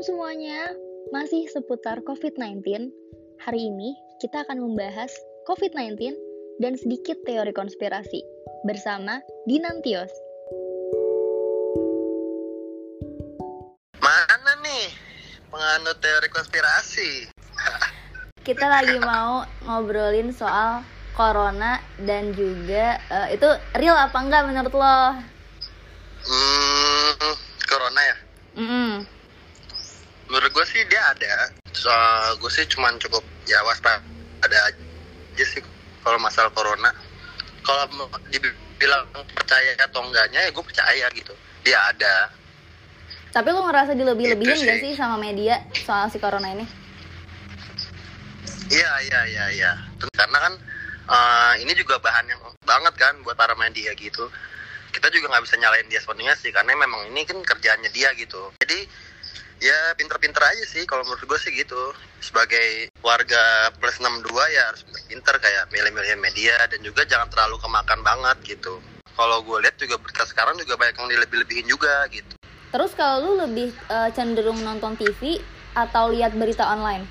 Salam semuanya, masih seputar COVID-19. Hari ini kita akan membahas COVID-19 dan sedikit teori konspirasi bersama Dinantios. Mana nih penganut teori konspirasi? Kita lagi mau ngobrolin soal corona dan juga eh, itu real apa enggak menurut lo? Hmm, corona ya? Sih dia ada. So, gue sih cuman cukup ya waspada aja sih kalau masalah corona. Kalau dibilang percaya atau enggaknya ya gue percaya gitu. Dia ada. Tapi lo ngerasa dilebih-lebihin Itu gak sih. sama media soal si corona ini? Iya iya iya iya. Karena kan eh, ini juga bahan yang banget kan buat para media gitu. Kita juga nggak bisa nyalain dia sepenuhnya sih karena memang ini kan kerjaannya dia gitu. Jadi ya pinter-pinter aja sih kalau menurut gue sih gitu. Sebagai warga plus 62 ya harus pinter kayak milih-milih media dan juga jangan terlalu kemakan banget gitu. Kalau gue lihat juga berita sekarang juga banyak yang dilebih-lebihin juga gitu. Terus kalau lu lebih eh, cenderung nonton TV atau lihat berita online?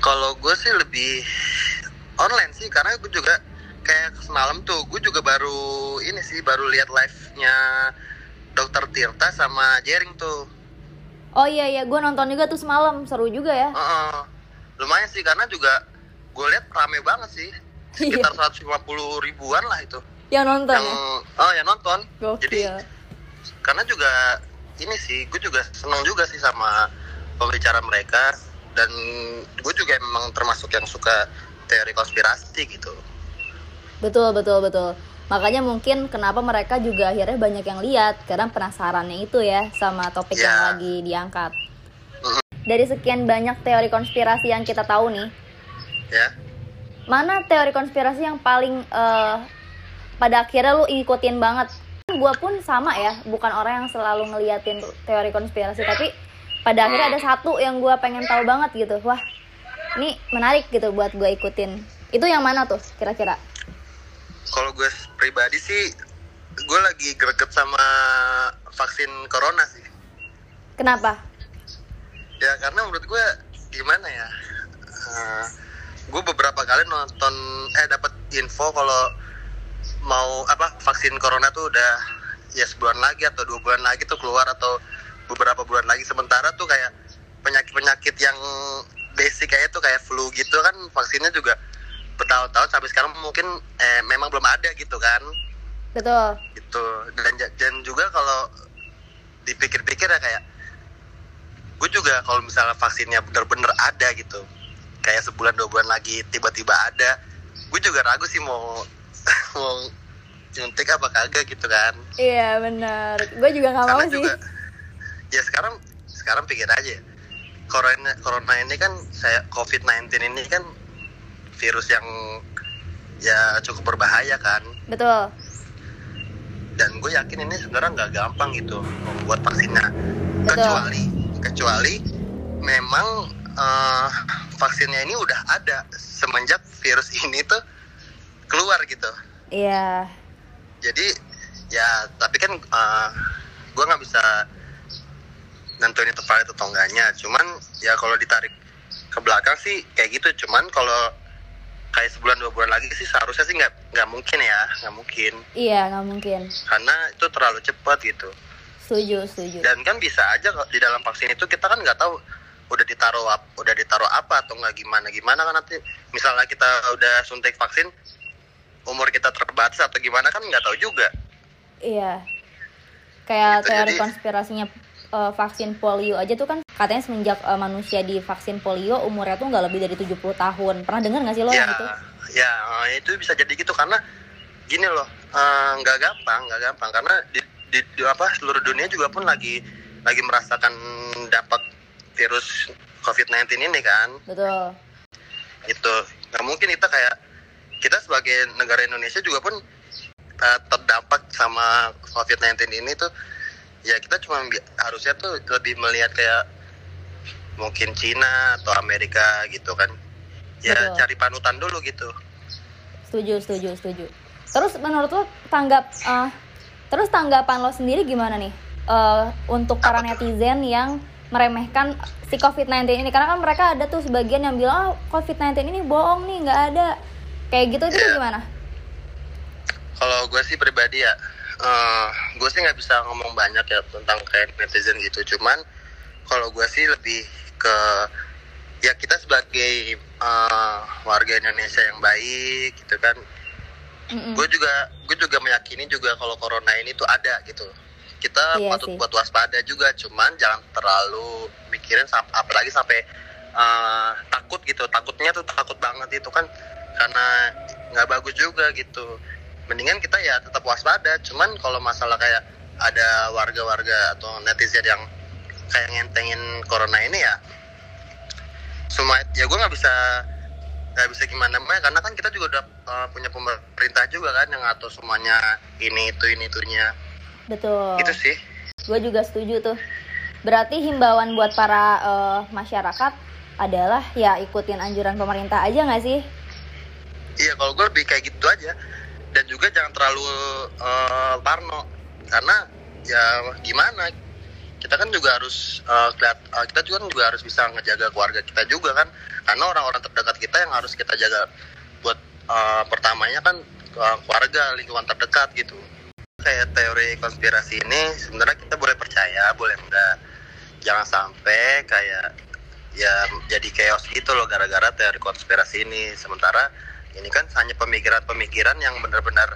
Kalau gue sih lebih online sih karena gue juga kayak semalam tuh gue juga baru ini sih baru lihat live-nya Dokter Tirta sama Jering tuh. Oh iya iya, gue nonton juga tuh semalam, seru juga ya. Heeh. lumayan sih karena juga gue lihat rame banget sih sekitar 150 ribuan lah itu Yang nonton yang ya? oh ya nonton. Gokil. Jadi karena juga ini sih gue juga seneng juga sih sama pembicara mereka dan gue juga memang termasuk yang suka teori konspirasi gitu. Betul betul betul. Makanya mungkin kenapa mereka juga akhirnya banyak yang lihat karena penasarannya itu ya sama topik yang Ya. lagi diangkat. Dari sekian banyak teori konspirasi yang kita tahu nih, Ya. mana teori konspirasi yang paling eh, pada akhirnya lu ikutin banget? Gue pun sama ya, bukan orang yang selalu ngeliatin teori konspirasi, tapi pada akhirnya ada satu yang gue pengen tahu banget gitu. Wah, ini menarik gitu buat gue ikutin. Itu yang mana tuh kira-kira? Kalau gue pribadi sih gue lagi greget sama vaksin corona sih. Kenapa? Ya karena menurut gue gimana ya? eh, gue beberapa kali nonton eh dapat info kalau mau apa vaksin corona tuh udah ya sebulan lagi atau dua bulan lagi tuh keluar atau beberapa bulan lagi sementara tuh kayak penyakit-penyakit yang basic kayak itu kayak flu gitu kan vaksinnya juga bertahun-tahun sampai sekarang mungkin eh, memang belum ada gitu kan Betul. gitu dan dan juga kalau dipikir-pikir ya kayak gue juga kalau misalnya vaksinnya bener-bener ada gitu kayak sebulan dua bulan lagi tiba-tiba ada gue juga ragu sih mau mau nyuntik apa kagak gitu kan Iya benar. Gue juga nggak mau karena sih. juga ya sekarang sekarang pikir aja corona corona ini kan saya covid 19 ini kan virus yang ya cukup berbahaya kan Betul. dan gue yakin ini sebenarnya nggak gampang gitu membuat vaksinnya Betul. kecuali kecuali memang eh, vaksinnya ini udah ada semenjak virus ini tuh keluar gitu Iya. jadi ya tapi kan eh, gue nggak bisa nentuin itu valid atau enggaknya cuman ya kalau ditarik ke belakang sih kayak gitu cuman kalau kayak sebulan dua bulan lagi sih seharusnya sih nggak nggak mungkin ya nggak mungkin Iya nggak mungkin. karena itu terlalu cepat gitu Setuju setuju. dan kan bisa aja di dalam vaksin itu kita kan nggak tahu udah ditaruh udah ditaruh apa atau nggak gimana gimana kan nanti misalnya kita udah suntik vaksin umur kita terbatas atau gimana kan nggak tahu juga Iya. Kayak Gitu, teori jadi- konspirasinya eh, vaksin polio aja tuh kan katanya semenjak eh, manusia divaksin polio umurnya tuh nggak lebih dari 70 tahun. Pernah dengar nggak sih lo ya yang itu? ya eh, itu bisa jadi gitu karena gini loh eh, nggak gampang nggak gampang karena di, di, di apa seluruh dunia juga pun lagi lagi merasakan dampak virus COVID-19 ini kan Betul. itu nggak mungkin kita kayak kita sebagai negara Indonesia juga pun uh, terdampak sama COVID-19 ini tuh ya kita cuma harusnya tuh lebih melihat kayak mungkin Cina atau Amerika gitu kan ya Betul. cari panutan dulu gitu Setuju, setuju, setuju. Terus menurut lo tanggap eh, terus tanggapan lo sendiri gimana nih eh, untuk para netizen yang meremehkan si COVID-19 ini karena kan mereka ada tuh sebagian yang bilang oh, COVID-19 ini bohong nih nggak ada kayak gitu itu Iya. gimana? Kalau gue sih pribadi ya, eh gue sih nggak bisa ngomong banyak ya tentang kayak netizen gitu. Cuman kalau gue sih lebih ke ya kita sebagai eh, warga Indonesia yang baik gitu kan. Gue juga gue juga meyakini juga kalau corona ini tuh ada gitu. Kita Iya patut sih. buat waspada juga. Cuman jangan terlalu mikirin sam- apalagi sampai eh, takut gitu. Takutnya tuh takut banget itu kan karena nggak bagus juga gitu mendingan kita ya tetap waspada cuman kalau masalah kayak ada warga-warga atau netizen yang kayak ngentengin corona ini ya semua ya gue nggak bisa nggak bisa gimana namanya karena kan kita juga udah uh, punya pemerintah juga kan yang ngatur semuanya ini itu ini itunya Betul. itu sih Gue juga setuju tuh. Berarti himbauan buat para eh, masyarakat adalah ya ikutin anjuran pemerintah aja nggak sih? Iya kalau gue lebih kayak gitu aja dan juga jangan terlalu eh, parno karena ya gimana kita kan juga harus eh, kita juga kan juga harus bisa ngejaga keluarga kita juga kan. Karena orang-orang terdekat kita yang harus kita jaga buat eh, pertamanya kan keluarga lingkungan terdekat gitu. Kayak teori konspirasi ini sebenarnya kita boleh percaya boleh enggak. Jangan sampai kayak ya jadi chaos gitu loh gara-gara teori konspirasi ini. Sementara ini kan hanya pemikiran-pemikiran yang benar-benar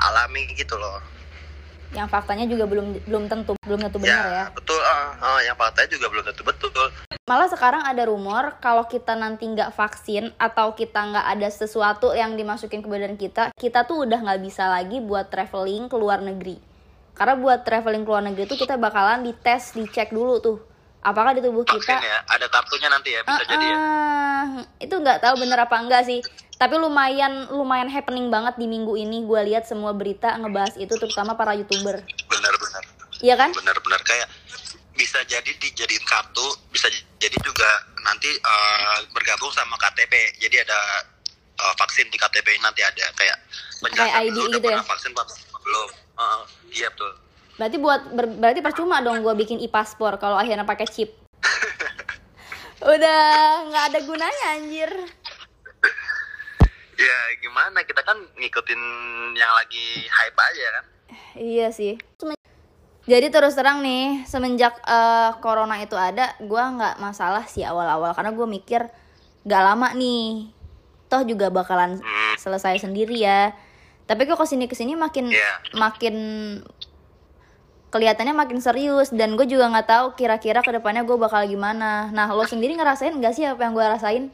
alami gitu loh Yang faktanya juga belum belum tentu belum tentu benar ya. betul ah, ah, yang faktanya juga belum tentu betul Malah sekarang ada rumor kalau kita nanti nggak vaksin atau kita nggak ada sesuatu yang dimasukin ke badan kita, kita tuh udah nggak bisa lagi buat traveling ke luar negeri. Karena buat traveling ke luar negeri tuh kita bakalan dites, dicek dulu tuh. Apakah di tubuh kita vaksin ya ada kartunya nanti ya bisa jadi ya Ah, itu nggak tahu bener apa enggak sih. Tapi lumayan lumayan happening banget di minggu ini. Gue lihat semua berita ngebahas itu, terutama para youtuber. benar-benar Iya kan? benar-benar kayak bisa jadi dijadiin kartu bisa jadi juga nanti eh, bergabung sama KTP jadi ada eh, vaksin di KTP nanti ada kayak Kayak ID gitu ya? vaksin belum Heeh, iya betul Berarti buat ber- berarti percuma dong gue bikin e-paspor kalau akhirnya pakai chip. Udah nggak ada gunanya anjir. ya gimana kita kan ngikutin yang lagi hype aja kan Iya sih. Jadi terus terang nih semenjak eh, corona itu ada, gue nggak masalah sih awal-awal karena gue mikir nggak lama nih, toh juga bakalan Hmm. selesai sendiri ya. Tapi kok ke sini ke sini makin Iya. makin kelihatannya makin serius dan gue juga nggak tahu kira-kira ke depannya gue bakal gimana. Nah lo sendiri ngerasain nggak sih apa yang gue rasain?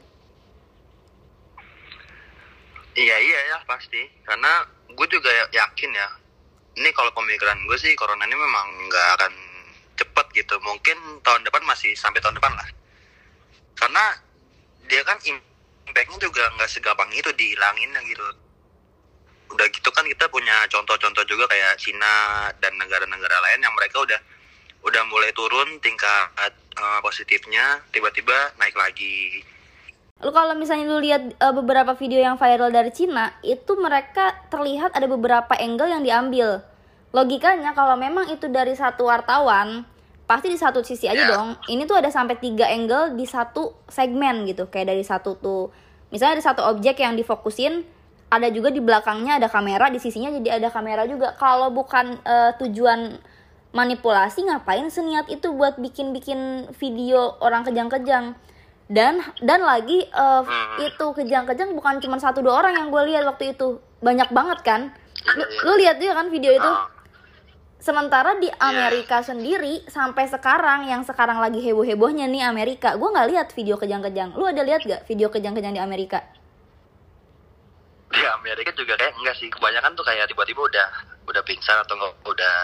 iya iya ya pasti karena gue juga ya- yakin ya ini kalau pemikiran gue sih corona ini memang nggak akan cepet gitu mungkin tahun depan masih sampai tahun depan lah karena dia kan impactnya juga nggak segampang itu dihilanginnya gitu udah gitu kan kita punya contoh-contoh juga Cina dan negara-negara lain yang mereka udah udah mulai turun tingkat eh, positifnya tiba-tiba naik lagi Lu kalau misalnya lu lihat eh, beberapa video yang viral dari Cina, itu mereka terlihat ada beberapa angle yang diambil. Logikanya kalau memang itu dari satu wartawan, pasti di satu sisi aja Ya. dong. Ini tuh ada sampai tiga angle di satu segmen gitu, kayak dari satu tuh. Misalnya ada satu objek yang difokusin, ada juga di belakangnya ada kamera, di sisinya jadi ada kamera juga. Kalau bukan eh, tujuan manipulasi, ngapain seniat itu buat bikin-bikin video orang kejang-kejang? dan dan lagi Hmm. itu kejang-kejang bukan cuma satu dua orang yang gue lihat waktu itu banyak banget kan lu, lu lihat juga kan video itu sementara di Amerika sendiri sampai sekarang yang sekarang lagi heboh hebohnya nih Amerika gue nggak lihat video kejang-kejang lu ada lihat gak video kejang-kejang di Amerika di Amerika juga kayak enggak sih. Kebanyakan tuh kayak tiba-tiba udah udah pingsan atau enggak udah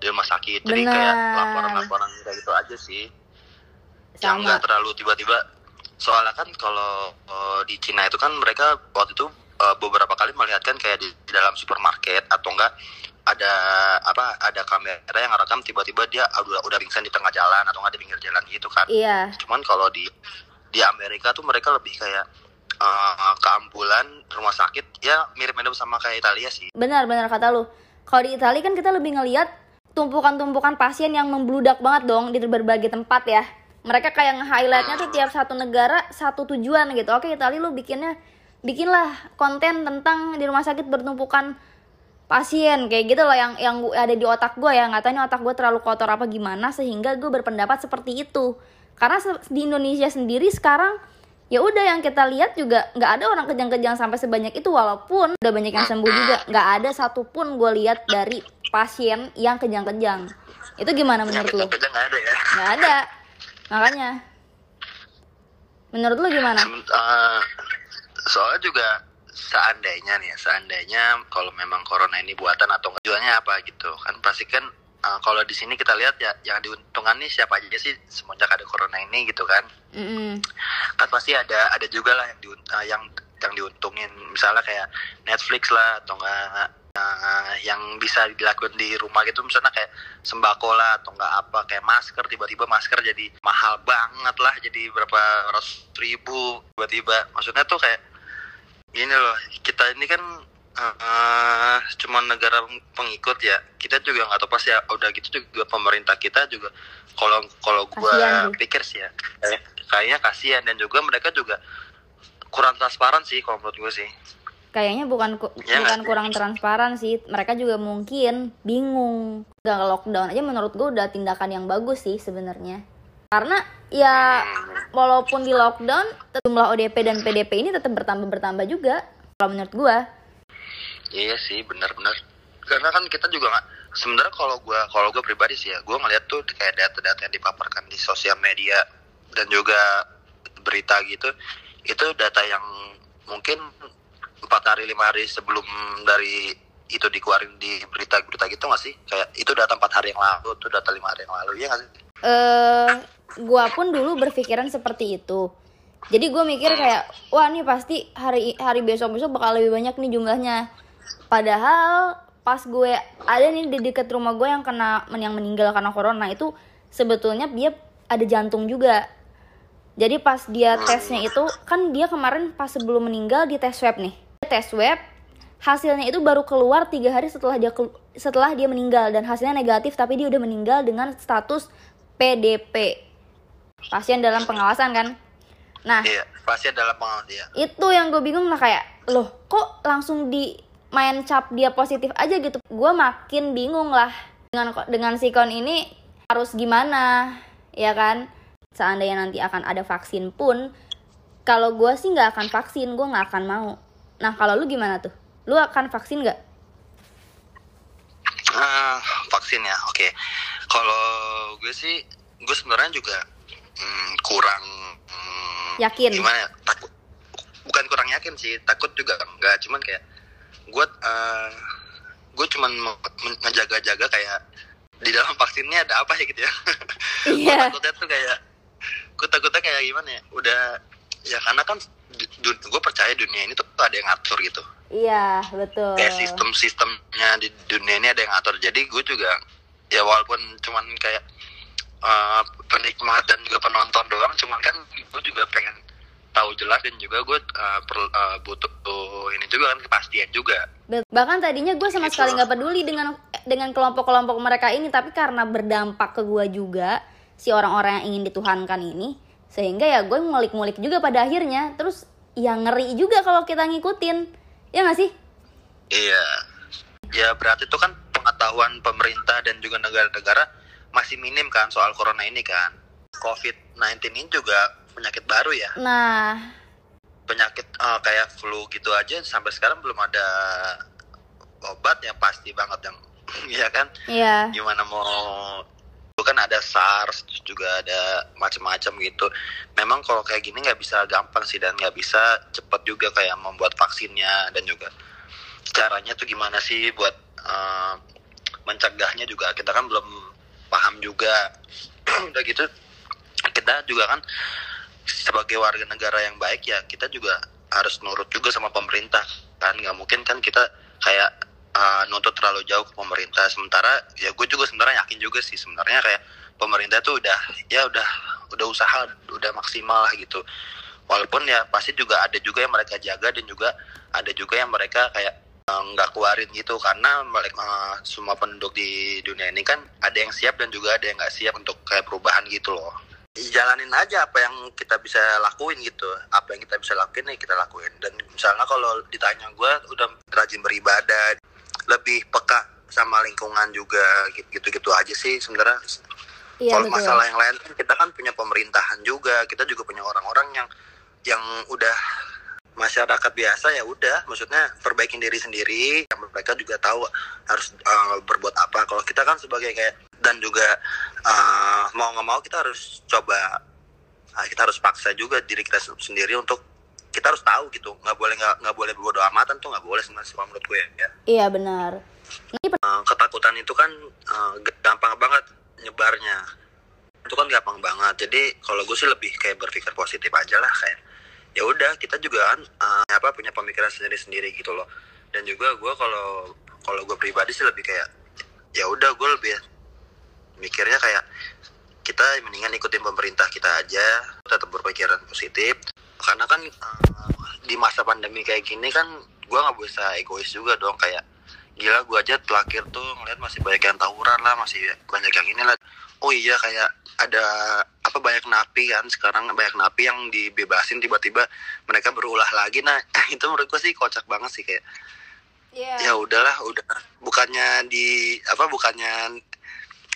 di rumah sakit. Jadi Benar. kayak laporan-laporan kayak gitu aja sih. Yang sama. enggak terlalu tiba-tiba. Soalnya kan kalau eh, di Cina itu kan mereka waktu itu eh, beberapa kali melihatkan kayak di, di dalam supermarket atau enggak ada apa ada kamera yang rekam tiba-tiba dia udah udah pingsan di tengah jalan atau enggak di pinggir jalan gitu kan. Iya. Cuman kalau di di Amerika tuh mereka lebih kayak eh, ke ambulan rumah sakit ya mirip-mirip sama kayak Italia sih. Benar benar kata lu. Kalau di Italia kan kita lebih ngelihat tumpukan-tumpukan pasien yang membludak banget dong di berbagai tempat ya. Mereka kayak nge-highlightnya tuh tiap satu negara satu tujuan gitu. Oke Itali lu bikinnya bikinlah konten tentang di rumah sakit bertumpukan pasien. Kayak gitu loh yang yang ada di otak gue ya. Nggak otak gue terlalu kotor apa gimana sehingga gue berpendapat seperti itu. Karena di Indonesia sendiri sekarang ya udah yang kita lihat juga nggak ada orang kejang-kejang sampai sebanyak itu walaupun udah banyak yang sembuh juga. Nggak ada satupun gue lihat dari pasien yang kejang-kejang. Itu gimana menurut lo? Nggak ada ya? Nggak ada. Makanya. Menurut lu gimana? Uh, soalnya juga seandainya nih seandainya kalau memang corona ini buatan atau tujuannya apa gitu? Kan pasti kan uh, kalau di sini kita lihat ya yang diuntungkan nih siapa aja sih semenjak ada corona ini gitu kan. Mm kan pasti ada ada juga lah yang di, uh, yang yang diuntungin. Misalnya kayak Netflix lah atau enggak uh, yang bisa dilakukan di rumah gitu. Misalnya kayak sembako lah atau enggak apa. Kayak masker tiba-tiba masker jadi mahal banget lah. Jadi berapa ratus ribu tiba-tiba. Maksudnya tuh kayak gini loh kita ini kan uh, cuma negara pengikut ya kita juga nggak tahu pasti ya. Udah gitu juga pemerintah kita juga kalau kalau gue pikir sih ya kayaknya kasihan. Dan juga mereka juga kurang transparan sih kalau menurut gue sih. Kayaknya bukan ya, bukan kurang transparan sih. Mereka juga mungkin bingung. Gak lockdown aja menurut gue udah tindakan yang bagus sih sebenarnya. Karena ya hmm. walaupun di lockdown jumlah ODP dan PDP ini tetap bertambah bertambah juga kalau menurut gue iya sih benar-benar. Karena kan kita juga nggak sebenarnya kalau gue kalau gue pribadi sih ya gue ngeliat tuh kayak data-data yang dipaparkan di sosial media dan juga berita gitu itu data yang mungkin empat hari lima hari sebelum dari itu dikeluarin di berita-berita gitu nggak sih? Kayak itu data empat hari yang lalu itu data lima hari yang lalu ya nggak sih? Eh gua pun dulu berpikiran seperti itu. Jadi gue mikir kayak wah nih pasti hari hari besok besok bakal lebih banyak nih jumlahnya padahal pas gue ada nih di dekat rumah gue yang kena yang meninggal karena corona itu sebetulnya dia ada jantung juga. Jadi pas dia tesnya itu kan dia kemarin pas sebelum meninggal di tes swab nih. Tes swab hasilnya itu baru keluar tiga hari setelah dia setelah dia meninggal. Dan hasilnya negatif tapi dia udah meninggal dengan status PDP pasien dalam pengawasan kan? Nah iya, pasien dalam pengawasan ya. itu yang gue bingung lah kayak loh kok langsung di main cap dia positif aja gitu gue makin bingung lah dengan dengan sikon ini harus gimana ya kan seandainya nanti akan ada vaksin pun kalau gue sih nggak akan vaksin gue nggak akan mau Nah kalau lu gimana tuh? Lu akan vaksin nggak? Uh, vaksin ya, oke. Okay. Kalau gue sih, gue sebenarnya juga hmm, kurang hmm, yakin. Gimana? Ya? Takut. Bukan kurang yakin sih, takut juga enggak. Cuman kayak gue, uh, gue cuman menjaga-jaga kayak di dalam vaksinnya ada apa ya gitu ya. Yeah. gue takutnya tuh kayak, gue takutnya kayak gimana ya? Udah ya karena kan gue percaya dunia ini tuh ada yang ngatur gitu iya betul kayak sistem sistemnya di dunia ini ada yang ngatur jadi gue juga ya walaupun cuman kayak uh, penikmat dan juga penonton doang cuman kan gue juga pengen tahu jelas dan juga gue uh, per, uh, butuh uh, ini juga kan kepastian juga. Bahkan tadinya gue sama gitu. sekali nggak peduli dengan dengan kelompok-kelompok mereka ini tapi karena berdampak ke gue juga si orang-orang yang ingin dituhankan ini sehingga ya gue ngulik-ngulik juga pada akhirnya. Terus yang ngeri juga kalau kita ngikutin. Ya nggak sih? Iya. Ya berarti itu kan pengetahuan pemerintah dan juga negara-negara masih minim kan soal corona ini kan. Covid-19 ini juga penyakit baru ya? Nah. Penyakit uh, kayak flu gitu aja sampai sekarang belum ada obat yang pasti banget yang ya kan? Iya. Gimana mau itu kan ada SARS juga ada macam-macam gitu. Memang kalau kayak gini nggak bisa gampang sih dan nggak bisa cepat juga kayak membuat vaksinnya dan juga caranya tuh gimana sih buat uh, mencegahnya juga. Kita kan belum paham juga. Udah gitu kita juga kan sebagai warga negara yang baik ya kita juga harus nurut juga sama pemerintah kan? Nggak mungkin kan kita kayak uh, nuntut terlalu jauh ke pemerintah. Sementara ya gue juga sebenarnya yakin juga sih sebenarnya kayak pemerintah tuh udah ya udah udah usaha udah maksimal lah gitu. Walaupun ya pasti juga ada juga yang mereka jaga dan juga ada juga yang mereka kayak eh, nggak keluarin gitu. Karena mereka eh, semua penduduk di dunia ini kan ada yang siap dan juga ada yang nggak siap untuk kayak perubahan gitu loh jalanin aja apa yang kita bisa lakuin gitu. Apa yang kita bisa lakuin ya kita lakuin. Dan misalnya kalau ditanya gue udah rajin beribadah lebih peka sama lingkungan juga gitu-gitu aja sih sebenarnya. Iya kalau betul. masalah yang lain kita kan punya pemerintahan juga kita juga punya orang-orang yang yang udah masyarakat biasa ya udah. Maksudnya perbaikin diri sendiri yang mereka juga tahu harus uh, berbuat apa. Kalau kita kan sebagai kayak dan juga uh, mau nggak mau kita harus coba uh, kita harus paksa juga diri kita sendiri untuk kita harus tahu gitu. Nggak boleh nggak nggak boleh berbodoh amatan tuh nggak boleh sebenarnya kalau menurut gue ya. Iya benar. Uh, ketakutan itu kan uh, gampang banget nyebarnya. Itu kan gampang banget. Jadi kalau gue sih lebih kayak berpikir positif aja lah kayak ya udah kita juga kan uh, apa punya pemikiran sendiri sendiri gitu loh. Dan juga gue kalau kalau gue pribadi sih lebih kayak ya udah gue lebih mikirnya kayak kita mendingan ikutin pemerintah kita aja tetap berpikiran positif. Karena kan uh, di masa pandemi kayak gini kan gue nggak bisa egois juga dong kayak gila gue aja terakhir tuh ngeliat masih banyak yang tawuran lah masih banyak yang ini lah oh iya kayak ada apa banyak napi kan sekarang banyak napi yang dibebasin tiba-tiba mereka berulah lagi. Nah itu menurut gue sih kocak banget sih kayak Iya. ya udahlah udah. Bukannya di apa bukannya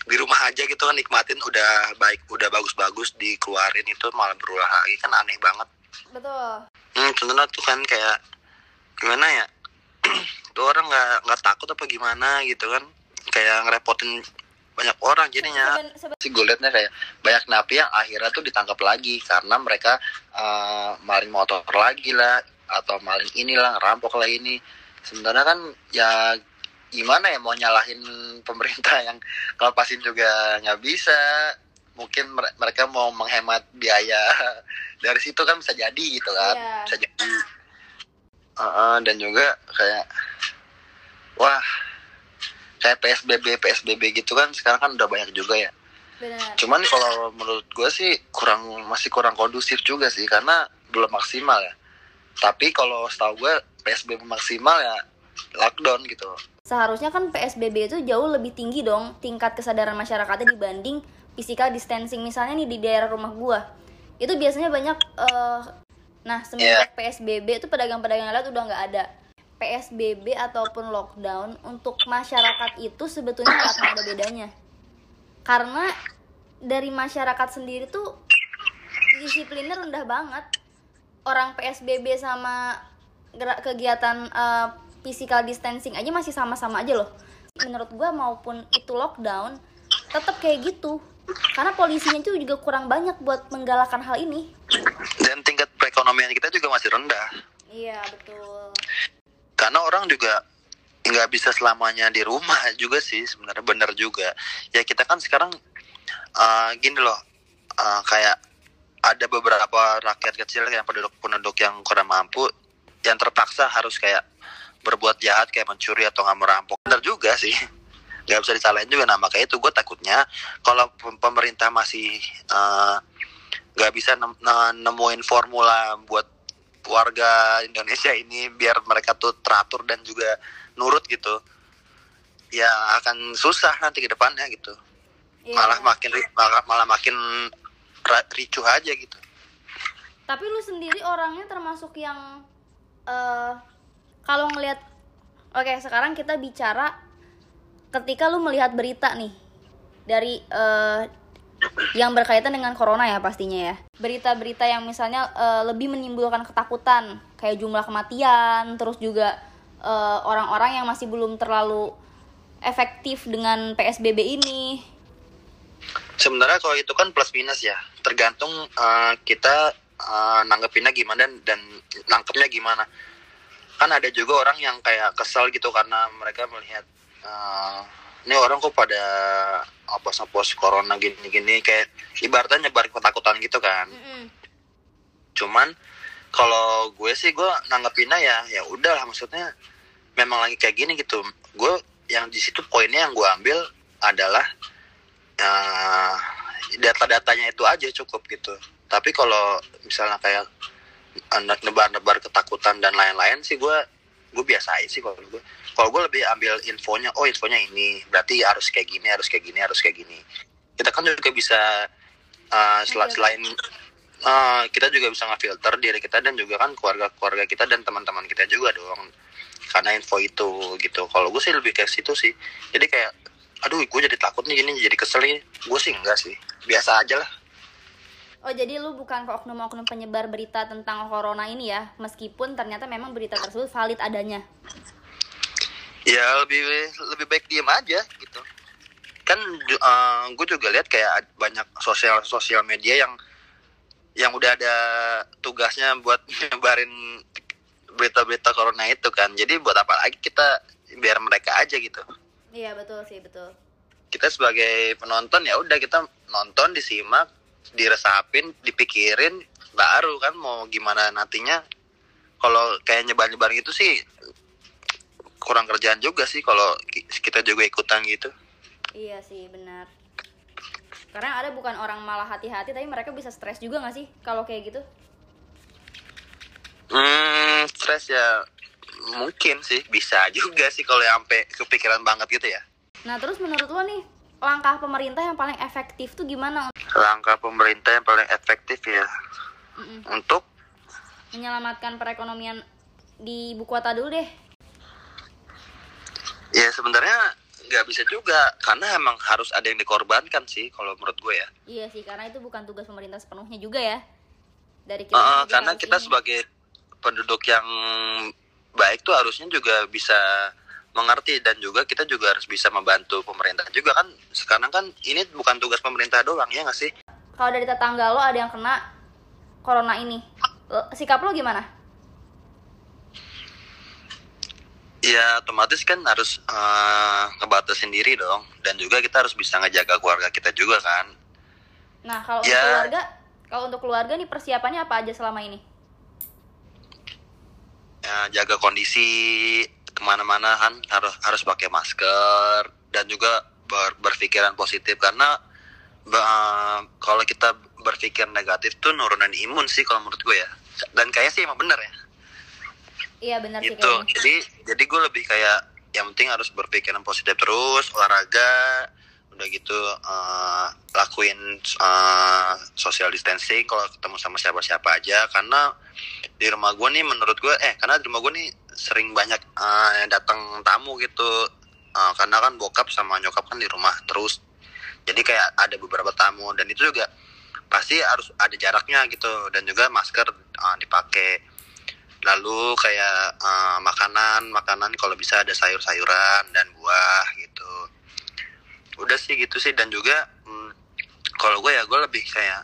di rumah aja gitu kan nikmatin udah baik udah bagus-bagus dikeluarin itu malah berulah lagi kan aneh banget. Betul. hmm contohnya tuh kan kayak gimana ya? Tuh orang nggak nggak takut apa gimana gitu kan? Kayak ngerepotin banyak orang jadinya. Gue liatnya kayak banyak napi yang akhirnya tuh ditangkap lagi karena mereka eh, maling motor lagi lah atau maling inilah ngerampok lah ini. Sebenarnya kan ya gimana ya mau nyalahin pemerintah yang ngelepasin juga nggak bisa. Mungkin mere- mereka mau menghemat biaya dari situ kan bisa jadi gitu kan. Iya. bisa jadi. Uh-uh, dan juga kayak wah kayak PSBB PSBB gitu kan sekarang kan udah banyak juga ya. Benar. cuman kalau menurut gue sih kurang masih kurang kondusif juga sih karena belum maksimal ya. Tapi kalau setahu gue PSBB maksimal ya lockdown gitu Seharusnya kan PSBB itu jauh lebih tinggi dong tingkat kesadaran masyarakatnya dibanding physical distancing misalnya nih di daerah rumah gua. Itu biasanya banyak eh, nah semenjak PSBB itu pedagang-pedagang lihat udah nggak ada. PSBB ataupun lockdown untuk masyarakat itu sebetulnya nggak ada bedanya. Karena dari masyarakat sendiri tuh disiplinnya rendah banget. Orang PSBB sama gerak kegiatan eh, physical distancing aja masih sama-sama aja loh. Menurut gua maupun itu lockdown tetap kayak gitu. Karena polisinya itu juga kurang banyak buat menggalakkan hal ini. dan tingkat perekonomian kita juga masih rendah Iya, betul. karena orang juga nggak bisa selamanya di rumah juga sih sebenarnya benar juga ya kita kan sekarang uh, gini loh uh, kayak ada beberapa rakyat kecil yang penduduk penduduk yang kurang mampu yang terpaksa harus kayak berbuat jahat kayak mencuri atau nggak merampok. Benar juga sih. Nggak bisa disalahin juga nah makanya itu gue takutnya kalau pem- pemerintah masih uh, nggak bisa nem- ne- nemuin formula buat warga Indonesia ini biar mereka tuh teratur dan juga nurut gitu ya akan susah nanti ke depannya gitu. Iya. malah makin malah, malah makin ricuh aja gitu. Tapi lu sendiri orangnya termasuk yang eh kalau ngelihat Oke, sekarang kita bicara ketika lu melihat berita nih dari eh yang berkaitan dengan corona ya pastinya ya. Berita-berita yang misalnya eh, lebih menimbulkan ketakutan kayak jumlah kematian, terus juga eh, orang-orang yang masih belum terlalu efektif dengan PSBB ini. sebenarnya kalau itu kan plus minus ya tergantung uh, kita uh, nanggepinnya gimana dan, dan nangkepnya gimana kan ada juga orang yang kayak kesel gitu karena mereka melihat uh, ini orang kok pada apa pos corona gini-gini kayak ibaratnya nyebar ketakutan gitu kan. Cuman kalau gue sih gue nanggepinnya ya ya udah maksudnya memang lagi kayak gini gitu. Gue yang di situ poinnya yang gue ambil adalah eh, data-datanya itu aja cukup gitu. Tapi kalau misalnya kayak nebar-nebar ketakutan dan lain-lain sih gue gue biasa aja sih kalau gue kalau gue lebih ambil infonya oh infonya ini berarti harus kayak gini harus kayak gini harus kayak gini. Kita kan juga bisa uh, sel selain uh, kita juga bisa ngefilter diri kita dan juga kan keluarga keluarga kita dan teman-teman kita juga dong karena info itu gitu. Kalau gue sih lebih kayak situ sih. Jadi kayak aduh gue jadi takut nih gini jadi kesel nih. Gue sih enggak sih. Biasa aja lah Oh jadi lu bukan ke oknum-oknum penyebar berita tentang corona ini ya? Meskipun ternyata memang berita tersebut valid adanya. Ya lebih lebih baik diem aja gitu. Kan gue juga lihat kayak banyak sosial sosial media yang yang udah ada tugasnya buat nyebarin berita-berita corona itu kan. Jadi buat apa lagi kita? Biar mereka aja gitu. Iya betul sih betul. Kita sebagai penonton ya udah kita nonton disimak diresapin dipikirin baru kan mau gimana nantinya. Kalau kayak nyebar nyebar gitu sih kurang kerjaan juga sih kalau ki- kita juga ikutan gitu. Iya sih benar. Karena ada bukan orang malah hati-hati Tapi mereka bisa stres juga gak sih kalau kayak gitu? Hmm stres ya mungkin sih bisa juga sih kalau sampai kepikiran banget gitu ya. Nah terus menurut lo nih Langkah pemerintah yang paling efektif tuh gimana? Langkah pemerintah yang paling efektif ya. Mm-mm. untuk? Menyelamatkan perekonomian di ibu kota dulu deh. Ya sebenarnya nggak bisa juga karena emang harus ada yang dikorbankan sih kalau menurut gue ya. Iya sih karena itu bukan tugas pemerintah sepenuhnya juga ya. Dari kita Uh, karena kita ini. sebagai penduduk yang baik tuh harusnya juga bisa mengerti dan juga kita juga harus bisa membantu pemerintah juga kan sekarang kan ini bukan tugas pemerintah doang ya nggak sih Kalau dari tetangga lo ada yang kena corona ini Sikap lo gimana? ya otomatis kan harus uh, ngebatasin diri dong dan juga kita harus bisa ngejaga keluarga kita juga kan Nah kalau untuk Ya. keluarga Kalau untuk keluarga nih persiapannya apa aja selama ini? ya, jaga kondisi ke mana-mana kan harus harus pakai masker dan juga ber- berpikiran positif. Karena ba- kalau kita berpikir negatif tuh nurunin imun sih kalau menurut gue ya. Dan kayaknya sih emang bener ya. Iya benar sih gitu. Kayaknya jadi jadi gue lebih kayak yang penting harus berpikiran positif terus olahraga udah gitu eh, lakuin eh, social distancing kalau ketemu sama siapa-siapa aja. Karena di rumah gue nih menurut gue eh karena di rumah gue nih sering banyak yang datang tamu gitu. Eh, karena kan bokap sama nyokap kan di rumah terus. Jadi kayak ada beberapa tamu dan itu juga pasti harus ada jaraknya gitu dan juga masker eh, dipakai. Lalu kayak eh, makanan makanan kalau bisa ada sayur-sayuran dan buah gitu. Udah sih gitu sih dan juga mm, kalau gue ya gue lebih kayak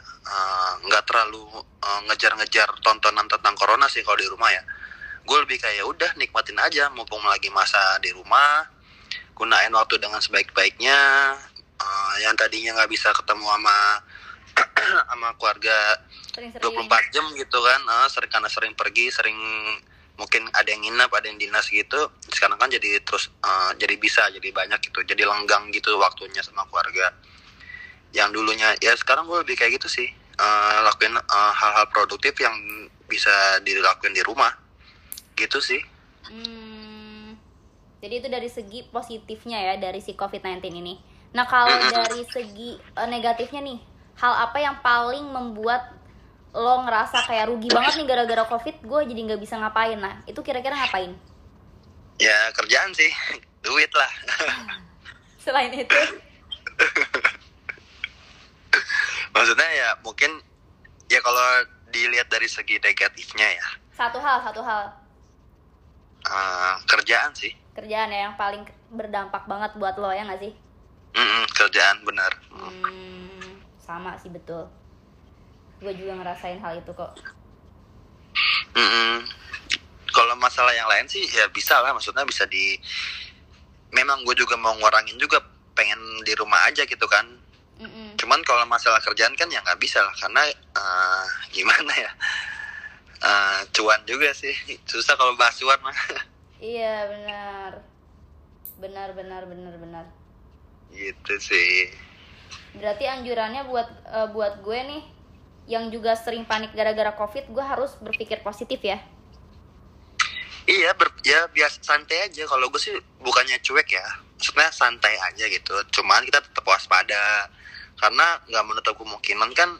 nggak terlalu eh, ngejar-ngejar tontonan tentang corona sih kalau di rumah ya gue lebih kayak "Ya udah nikmatin aja mumpung lagi masa di rumah gunain waktu dengan sebaik-baiknya. Eh, yang tadinya nggak bisa ketemu sama sama keluarga Sering-sering. 24 jam gitu kan eh, sering karena sering pergi sering mungkin ada yang nginep ada yang dinas gitu sekarang kan jadi terus eh, jadi bisa jadi banyak gitu jadi lenggang gitu waktunya sama keluarga. Yang dulunya ya sekarang gue lebih kayak gitu sih Eh, lakuin hal-hal produktif yang bisa dilakuin di rumah gitu sih. Hmm, jadi itu dari segi positifnya ya dari si COVID-19 ini. Nah kalau dari segi eh, negatifnya nih, hal apa yang paling membuat lo ngerasa kayak rugi banget nih gara-gara COVID, gue jadi nggak bisa ngapain. Nah itu kira-kira ngapain? ya kerjaan sih. Duit lah. Selain itu, maksudnya ya mungkin ya kalau dilihat dari segi negatifnya ya. Satu hal, satu hal eh, kerjaan sih kerjaan ya yang paling berdampak banget buat lo ya nggak sih? Mm-mm, kerjaan benar Hmm, sama sih betul. Gue juga ngerasain hal itu kok. Mm-mm. Kalau masalah yang lain sih ya bisa lah, maksudnya bisa di. Memang gue juga mau ngurangin juga, pengen di rumah aja gitu kan. Mm-mm. Cuman kalau masalah kerjaan kan ya nggak bisa lah, karena eh, gimana ya, Eh, cuan juga sih, susah kalau bahas cuan mah. Iya benar, benar benar benar benar. gitu sih. Berarti anjurannya buat eh, buat gue nih yang juga sering panik gara-gara covid, gue harus berpikir positif ya. iya ber, ya biasa santai aja kalau gue sih bukannya cuek ya maksudnya santai aja gitu cuman kita tetap waspada karena nggak menutup kemungkinan kan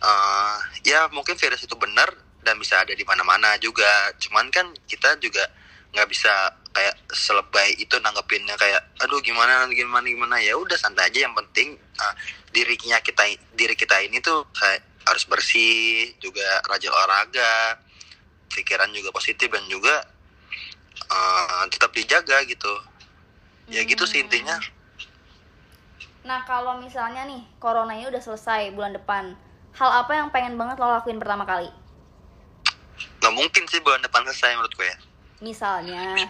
eh, ya mungkin virus itu benar dan bisa ada di mana-mana juga. Cuman kan kita juga nggak bisa kayak selebay itu nanggepinnya kayak aduh gimana gimana gimana. Ya udah santai aja. Yang penting eh, dirinya kita diri kita ini tuh kayak harus bersih juga rajin olahraga pikiran juga positif dan juga eh, tetap dijaga gitu. Ya gitu sih Hmm. intinya Nah, kalau misalnya nih, corona ini udah selesai bulan depan, hal apa yang pengen banget lo lakuin pertama kali? Mungkin sih bulan depan selesai menurut gue ya Misalnya,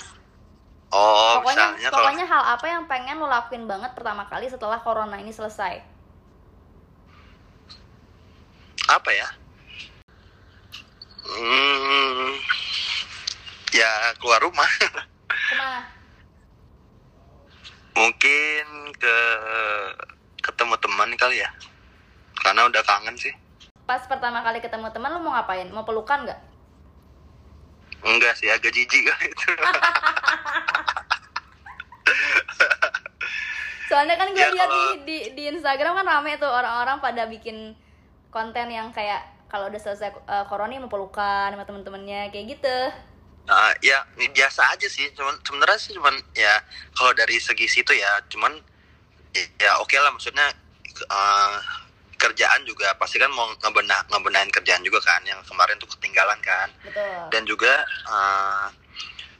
oh pokoknya misalnya kalau pokoknya hal apa yang pengen lo lakuin banget pertama kali setelah corona ini selesai? apa ya hmm, ya keluar rumah Ke mana? mungkin ke ketemu teman kali ya karena udah kangen sih Pas pertama kali ketemu teman lo mau ngapain? Mau pelukan nggak? Enggak sih agak jijik kali itu. Soalnya kan gue Ya, lihat di, kalau- di di Instagram kan rame tuh orang-orang pada bikin konten yang kayak kalau udah selesai uh, corona mau pelukan sama temen-temennya kayak gitu. Nah, ya ini biasa aja sih. Cuman sebenarnya sih cuman ya kalau dari segi situ ya cuman ya oke lah. Maksudnya eh, kerjaan juga pasti kan mau ngebenah ngebenahin kerjaan juga kan yang kemarin tuh ketinggalan kan Betul. dan juga eh,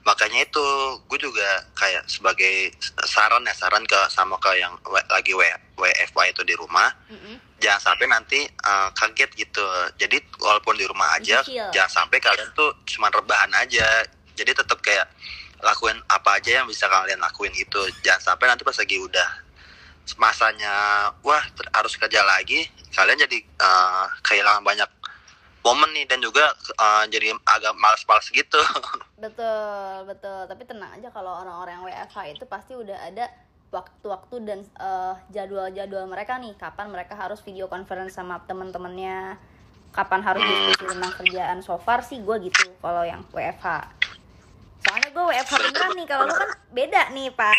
makanya itu gue juga kayak sebagai saran ya saran ke sama ke yang W- lagi W, WFH itu di rumah Mm-mm. jangan sampai nanti eh, kaget gitu jadi walaupun di rumah aja Dicicil. jangan sampai kalian tuh cuma rebahan aja jadi tetap kayak lakuin apa aja yang bisa kalian lakuin gitu jangan sampai nanti pas lagi udah masanya wah harus kerja lagi kalian jadi eh, kehilangan banyak momen nih dan juga eh, jadi agak males-males gitu Betul, betul. Tapi tenang aja kalau orang-orang yang WFH itu pasti udah ada waktu-waktu dan eh, jadwal-jadwal mereka nih. Kapan mereka harus video conference sama temen-temennya. Kapan harus diskusi tentang kerjaan. So far sih gue gitu kalau yang WFH. Soalnya gue WFH beneran nih. Kalau lu kan beda nih, Pak.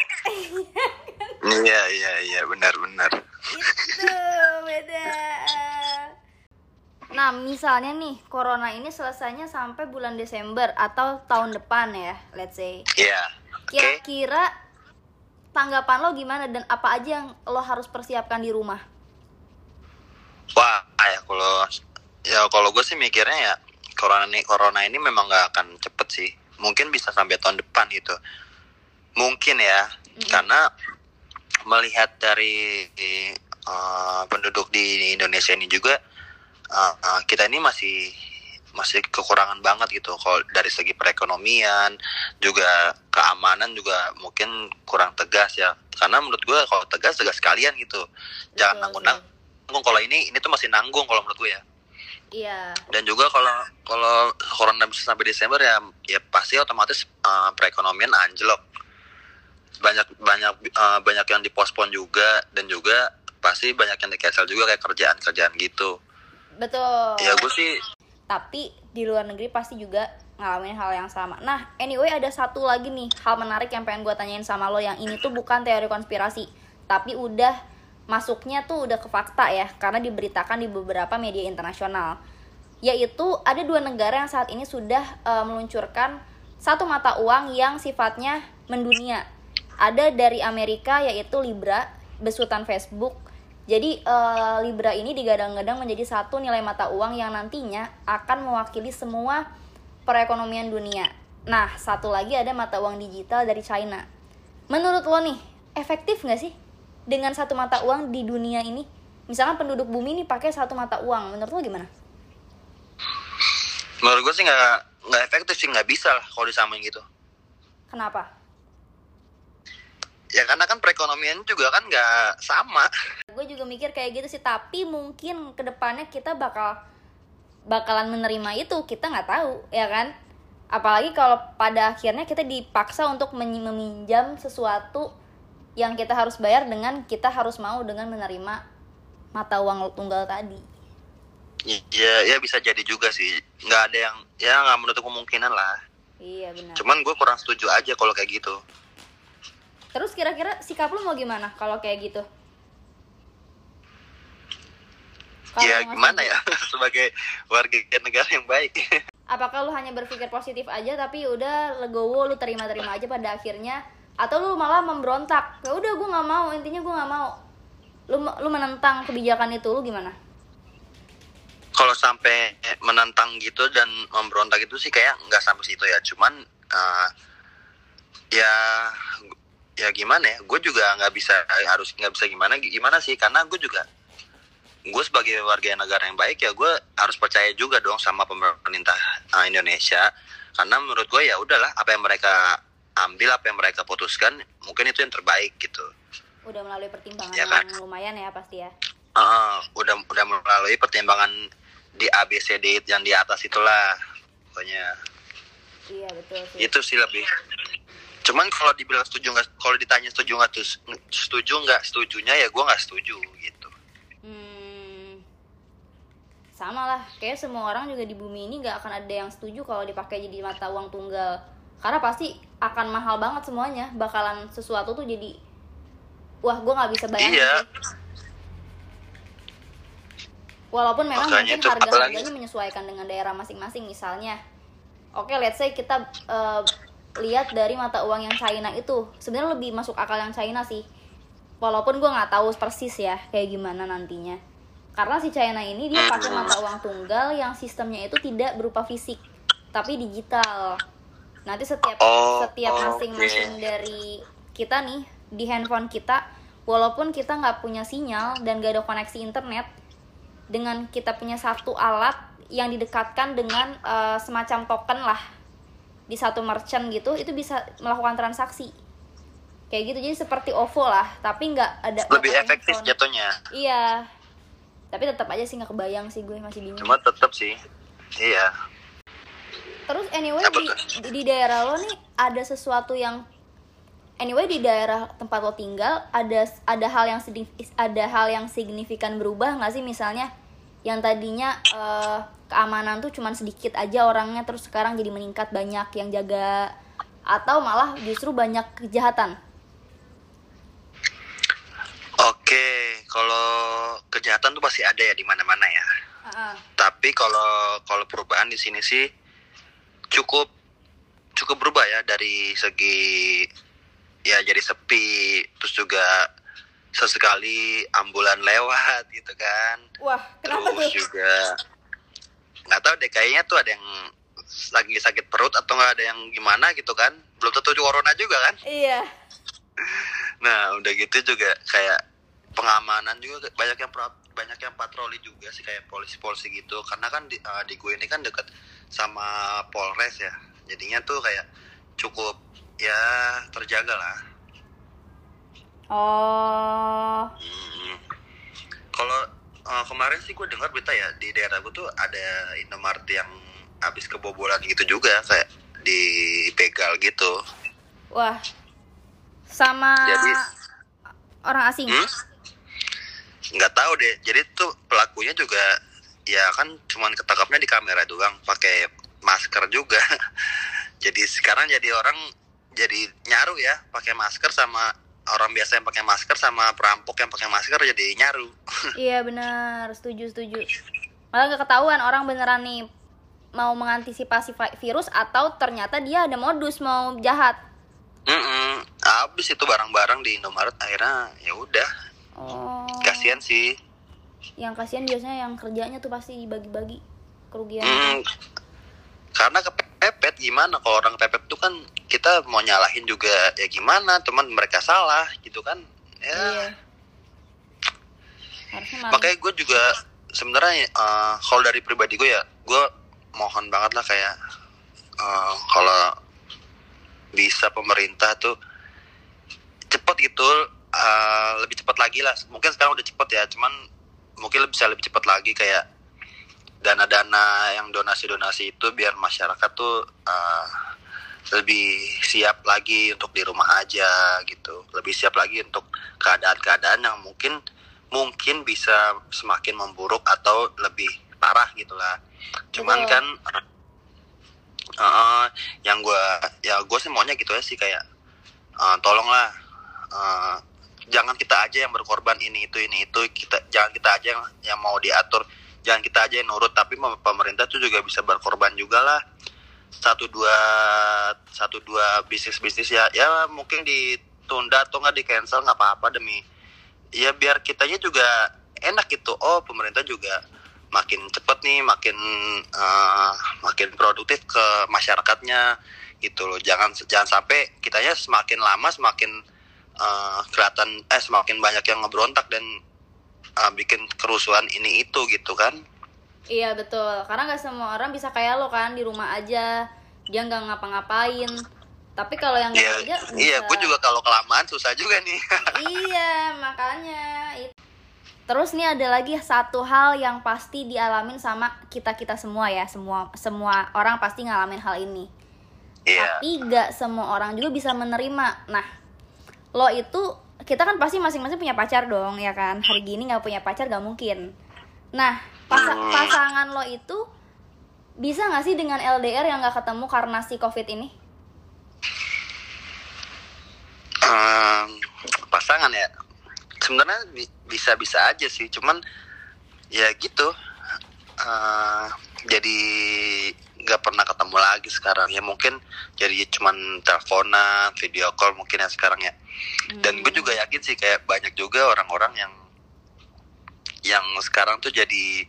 iya iya iya benar-benar itu beda. Nah, misalnya nih, corona ini selesainya sampai bulan Desember atau tahun depan ya, let's say. iya oke Kira-kira tanggapan lo gimana dan apa aja yang lo harus persiapkan di rumah? Wah, ya kalau ya kalau gue sih mikirnya ya corona ini corona ini memang nggak akan cepet sih. Mungkin bisa sampai tahun depan gitu. Mungkin ya, karena melihat dari eh, penduduk di Indonesia ini juga eh, eh, kita ini masih masih kekurangan banget gitu. Kalau dari segi perekonomian juga keamanan juga mungkin kurang tegas ya. Karena menurut gue kalau tegas tegas sekalian gitu. Jangan nanggung nanggung kalau ini ini tuh masih nanggung kalau menurut gue ya Iya, dan juga kalau kalau corona bisa sampai Desember ya ya pasti otomatis eh, perekonomian anjlok banyak banyak eh, banyak yang dipospon juga dan juga pasti banyak yang di cancel juga kayak kerjaan kerjaan gitu betul. ya gue sih Tapi di luar negeri pasti juga ngalamin hal yang sama. Nah, anyway ada satu lagi nih hal menarik yang pengen gue tanyain sama lo yang ini tuh bukan teori konspirasi, tapi udah masuknya tuh udah ke fakta ya, karena diberitakan di beberapa media internasional. Yaitu ada dua negara yang saat ini sudah eh, meluncurkan satu mata uang yang sifatnya mendunia. Ada dari Amerika yaitu Libra, besutan Facebook. Jadi eh, Libra ini digadang-gadang menjadi satu nilai mata uang yang nantinya akan mewakili semua perekonomian dunia. Nah, satu lagi ada mata uang digital dari China. Menurut lo nih, efektif nggak sih dengan satu mata uang di dunia ini? Misalkan penduduk bumi ini pakai satu mata uang, menurut lo gimana? menurut gue sih nggak nggak efektif sih nggak bisa lah kalau disamain gitu Kenapa? ya karena kan perekonomian juga kan nggak sama Gue juga mikir kayak gitu sih, tapi mungkin ke depannya kita bakal bakalan menerima itu, kita nggak tahu, ya kan? Apalagi kalau pada akhirnya kita dipaksa untuk meminjam sesuatu yang kita harus bayar dengan kita harus mau dengan menerima mata uang tunggal tadi. ya ya bisa jadi juga sih. Nggak ada yang ya nggak menutup kemungkinan lah. Iya benar. Cuman gue kurang setuju aja kalau kayak gitu. Terus kira-kira sikap lu mau gimana kalau kayak gitu? Kalau ya gimana ya? sebagai warga negara yang baik. Apakah lu hanya berpikir positif aja tapi udah legowo lu terima-terima aja pada akhirnya atau lu malah memberontak. Ya udah gue nggak mau. Intinya gue nggak mau. Lu lu menentang kebijakan itu lu gimana? Kalau sampai menentang gitu dan memberontak itu sih kayak nggak sampai situ ya. Cuman eh, ya ya gimana ya? Gue juga nggak bisa harus nggak bisa gimana gimana sih? Karena gue juga gue sebagai warga negara yang baik ya gue harus percaya juga dong sama pemerintah eh, Indonesia. Karena menurut gue ya udahlah apa yang mereka ambil apa yang mereka putuskan mungkin itu yang terbaik gitu. Udah melalui pertimbangan Ya kan? yang lumayan ya pasti ya. Eh, udah udah melalui pertimbangan di ABCD yang di atas itulah pokoknya. Iya betul sih. Itu sih lebih. Cuman kalau dibilang setuju nggak kalau ditanya setuju nggak tuh setuju nggak setujunya ya gue nggak setuju gitu. Hmm, sama lah, kayak semua orang juga di bumi ini nggak akan ada yang setuju kalau dipakai jadi mata uang tunggal. Karena pasti akan mahal banget semuanya, bakalan sesuatu tuh jadi, wah gue nggak bisa bayangin Iya. sih. Walaupun memang Makanya mungkin harga apalagi- harganya menyesuaikan dengan daerah masing-masing, misalnya, oke, let's say kita eh, lihat dari mata uang yang China itu, sebenarnya lebih masuk akal yang China sih. Walaupun gue nggak tahu persis ya kayak gimana nantinya. Karena si China ini dia pakai mata uang tunggal yang sistemnya itu tidak berupa fisik tapi digital nanti setiap Oh, setiap masing-masing dari kita nih di handphone kita walaupun kita nggak punya sinyal dan gak ada koneksi internet dengan kita punya satu alat yang didekatkan dengan eh, semacam token lah di satu merchant gitu itu bisa melakukan transaksi. Kayak gitu jadi seperti OVO lah tapi nggak ada lebih efektif handphone. jatuhnya. Iya. Tapi tetap aja sih nggak kebayang sih gue masih bingung. Cuma tetap sih. Iya terus anyway di, di daerah lo nih ada sesuatu yang anyway di daerah tempat lo tinggal ada ada hal yang ada hal yang signifikan berubah nggak sih? Misalnya yang tadinya eh, keamanan tuh cuman sedikit aja orangnya terus sekarang jadi meningkat banyak yang jaga atau malah justru banyak kejahatan? Oke kalau kejahatan tuh pasti ada ya di mana-mana ya. Heeh. tapi kalau kalau perubahan di sini sih cukup cukup berubah ya dari segi ya jadi sepi terus juga sesekali ambulan lewat gitu kan. Wah kenapa terus tuh? juga nggak tahu deh kayaknya tuh ada yang lagi sakit perut atau nggak ada yang gimana gitu kan. Belum tentu corona juga kan. Iya. Nah udah gitu juga kayak pengamanan juga banyak yang banyak yang patroli juga sih kayak polisi-polisi gitu. Karena kan di, eh, di gue ini kan deket sama Polres ya jadinya tuh kayak cukup ya terjaga lah oh Hmm. Kalau uh, kemarin sih gue dengar berita ya di daerah gue tuh ada Indomaret yang habis kebobolan gitu juga kayak dipegal gitu. wah sama Jadi orang asing hmm? nggak tahu deh. Jadi tuh pelakunya juga ya kan cuman ketangkapnya di kamera doang pakai masker juga. jadi sekarang jadi orang jadi nyaru ya pakai masker sama orang biasa yang pakai masker sama perampok yang pakai masker jadi nyaru. Iya benar, setuju setuju. Malah nggak ketahuan orang beneran nih mau mengantisipasi vi- virus atau ternyata dia ada modus mau jahat. Mm Habis itu barang-barang di Indomaret akhirnya ya udah Oh. kasihan sih. Yang kasihan biasanya yang kerjanya tuh pasti dibagi-bagi kerugian. Hmm, karena kepepet gimana? Kalau orang kepepet tuh kan kita mau nyalahin juga ya gimana? Teman mereka salah gitu kan? Ya. Iya. Makanya gue juga sebenarnya eh, kalau dari pribadi gue ya gue mohon banget lah kayak eh, kalau bisa pemerintah tuh cepet gitu eh, lebih cepat lagi lah. Mungkin sekarang udah cepet ya cuman mungkin bisa lebih cepat lagi kayak dana-dana yang donasi-donasi itu biar masyarakat tuh eh, lebih siap lagi untuk di rumah aja gitu lebih siap lagi untuk keadaan-keadaan yang mungkin mungkin bisa semakin memburuk atau lebih parah gitulah cuman Betul. kan Uh, yang gue ya gue sih maunya gitu ya sih kayak uh, tolonglah uh, jangan kita aja yang berkorban ini itu ini itu. Kita jangan kita aja yang, yang mau diatur. Jangan kita aja yang nurut. Tapi pem- pemerintah tuh juga bisa berkorban juga lah. Satu dua satu dua bisnis bisnis ya. Ya mungkin ditunda atau nggak di cancel nggak apa-apa demi ya biar kitanya juga enak gitu. Oh pemerintah juga makin cepet nih makin eh, makin produktif ke masyarakatnya gitu loh. Jangan jangan sampai kitanya semakin lama semakin eh, kelihatan eh semakin banyak yang ngeberontak dan eh, bikin kerusuhan ini itu gitu kan. Iya betul, karena nggak semua orang bisa kayak lo kan di rumah aja, dia nggak ngapa-ngapain. Tapi kalau yang nggak Iya, kerja, iya, gue juga kalau kelamaan susah juga nih. iya makanya It- terus nih ada lagi satu hal yang pasti dialamin sama kita kita semua ya. Semua semua orang pasti ngalamin hal ini. Iya, tapi gak semua orang juga bisa menerima. Nah lo itu kita kan pasti masing-masing punya pacar dong ya kan hari gini nggak punya pacar gak mungkin nah pasa- Hmm. pasangan lo itu bisa nggak sih dengan LDR yang nggak ketemu karena si covid ini Ehm, pasangan ya. Sebenarnya bi- bisa-bisa aja sih, cuman ya gitu. Eh, jadi nggak pernah ketemu lagi sekarang. Ya mungkin jadi cuman teleponan video call mungkin ya sekarang ya. Dan gue juga yakin sih kayak banyak juga orang-orang yang yang sekarang tuh jadi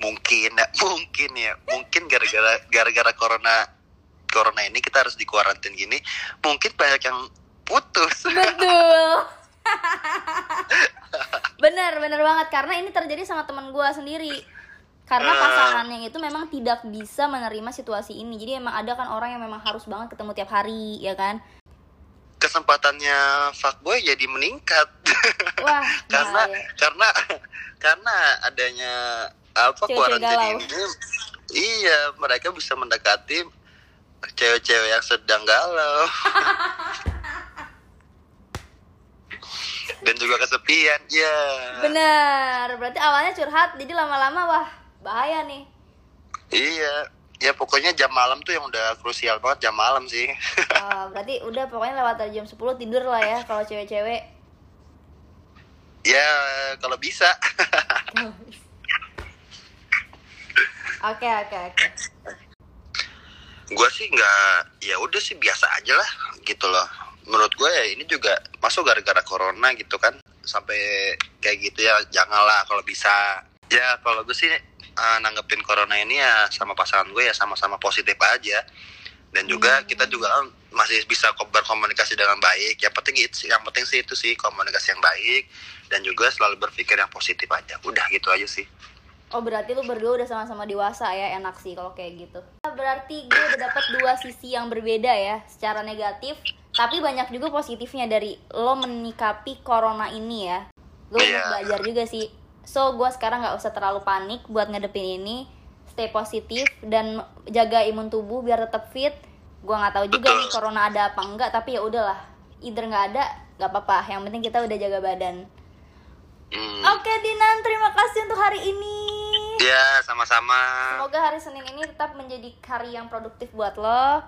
mungkin ya mungkin ya. Mungkin gara-gara gara-gara corona corona ini kita harus di karantin gini mungkin banyak yang putus. Betul. bener bener banget. Karena ini terjadi sama teman gue sendiri. Karena Ah. pasangannya itu memang tidak bisa menerima situasi ini. Jadi emang ada kan orang yang memang harus banget ketemu tiap hari, ya kan? kesempatannya fuckboy jadi meningkat Wah, karena bahaya. karena karena adanya apa Cewek-cewek karantina galau. ini iya mereka bisa mendekati cewek-cewek yang sedang galau dan juga kesepian ya Bener. Berarti awalnya curhat, jadi lama-lama wah bahaya nih. iya ya pokoknya jam malam tuh yang udah krusial banget jam malam sih Ah, berarti udah pokoknya lewat dari jam 10 tidur lah ya kalau cewek-cewek. ya kalau bisa Oke, oke, oke. gue sih nggak ya udah sih biasa aja lah gitu loh menurut gue ya ini juga masuk gara-gara corona gitu kan sampai kayak gitu ya janganlah kalau bisa ya kalau gue sih eh, nanggepin corona ini ya sama pasangan gue ya sama-sama positif aja dan juga Hmm. kita juga kan masih bisa ko- berkomunikasi dengan baik yang penting itu yang penting sih itu sih komunikasi yang baik dan juga selalu berpikir yang positif aja udah gitu aja sih Oh berarti lu berdua udah sama-sama dewasa ya enak sih kalau kayak gitu. Berarti gue udah dapet dua sisi yang berbeda ya secara negatif, tapi banyak juga positifnya dari lo menikapi corona ini ya. Gue Iya. belajar juga sih. So gue sekarang nggak usah terlalu panik buat ngadepin ini, stay positif dan jaga imun tubuh biar tetap fit. Gue nggak tahu juga nih corona ada apa enggak, tapi ya udahlah. Either nggak ada, nggak apa-apa. Yang penting kita udah jaga badan. Hmm. Oke Dinan, terima kasih untuk hari ini. ya sama-sama Semoga hari Senin ini tetap menjadi hari yang produktif buat lo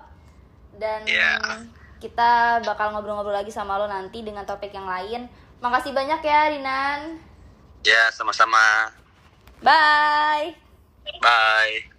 dan Iya. kita bakal ngobrol-ngobrol lagi sama lo nanti dengan topik yang lain. Makasih banyak ya Dinan. Ya sama-sama Bye. bye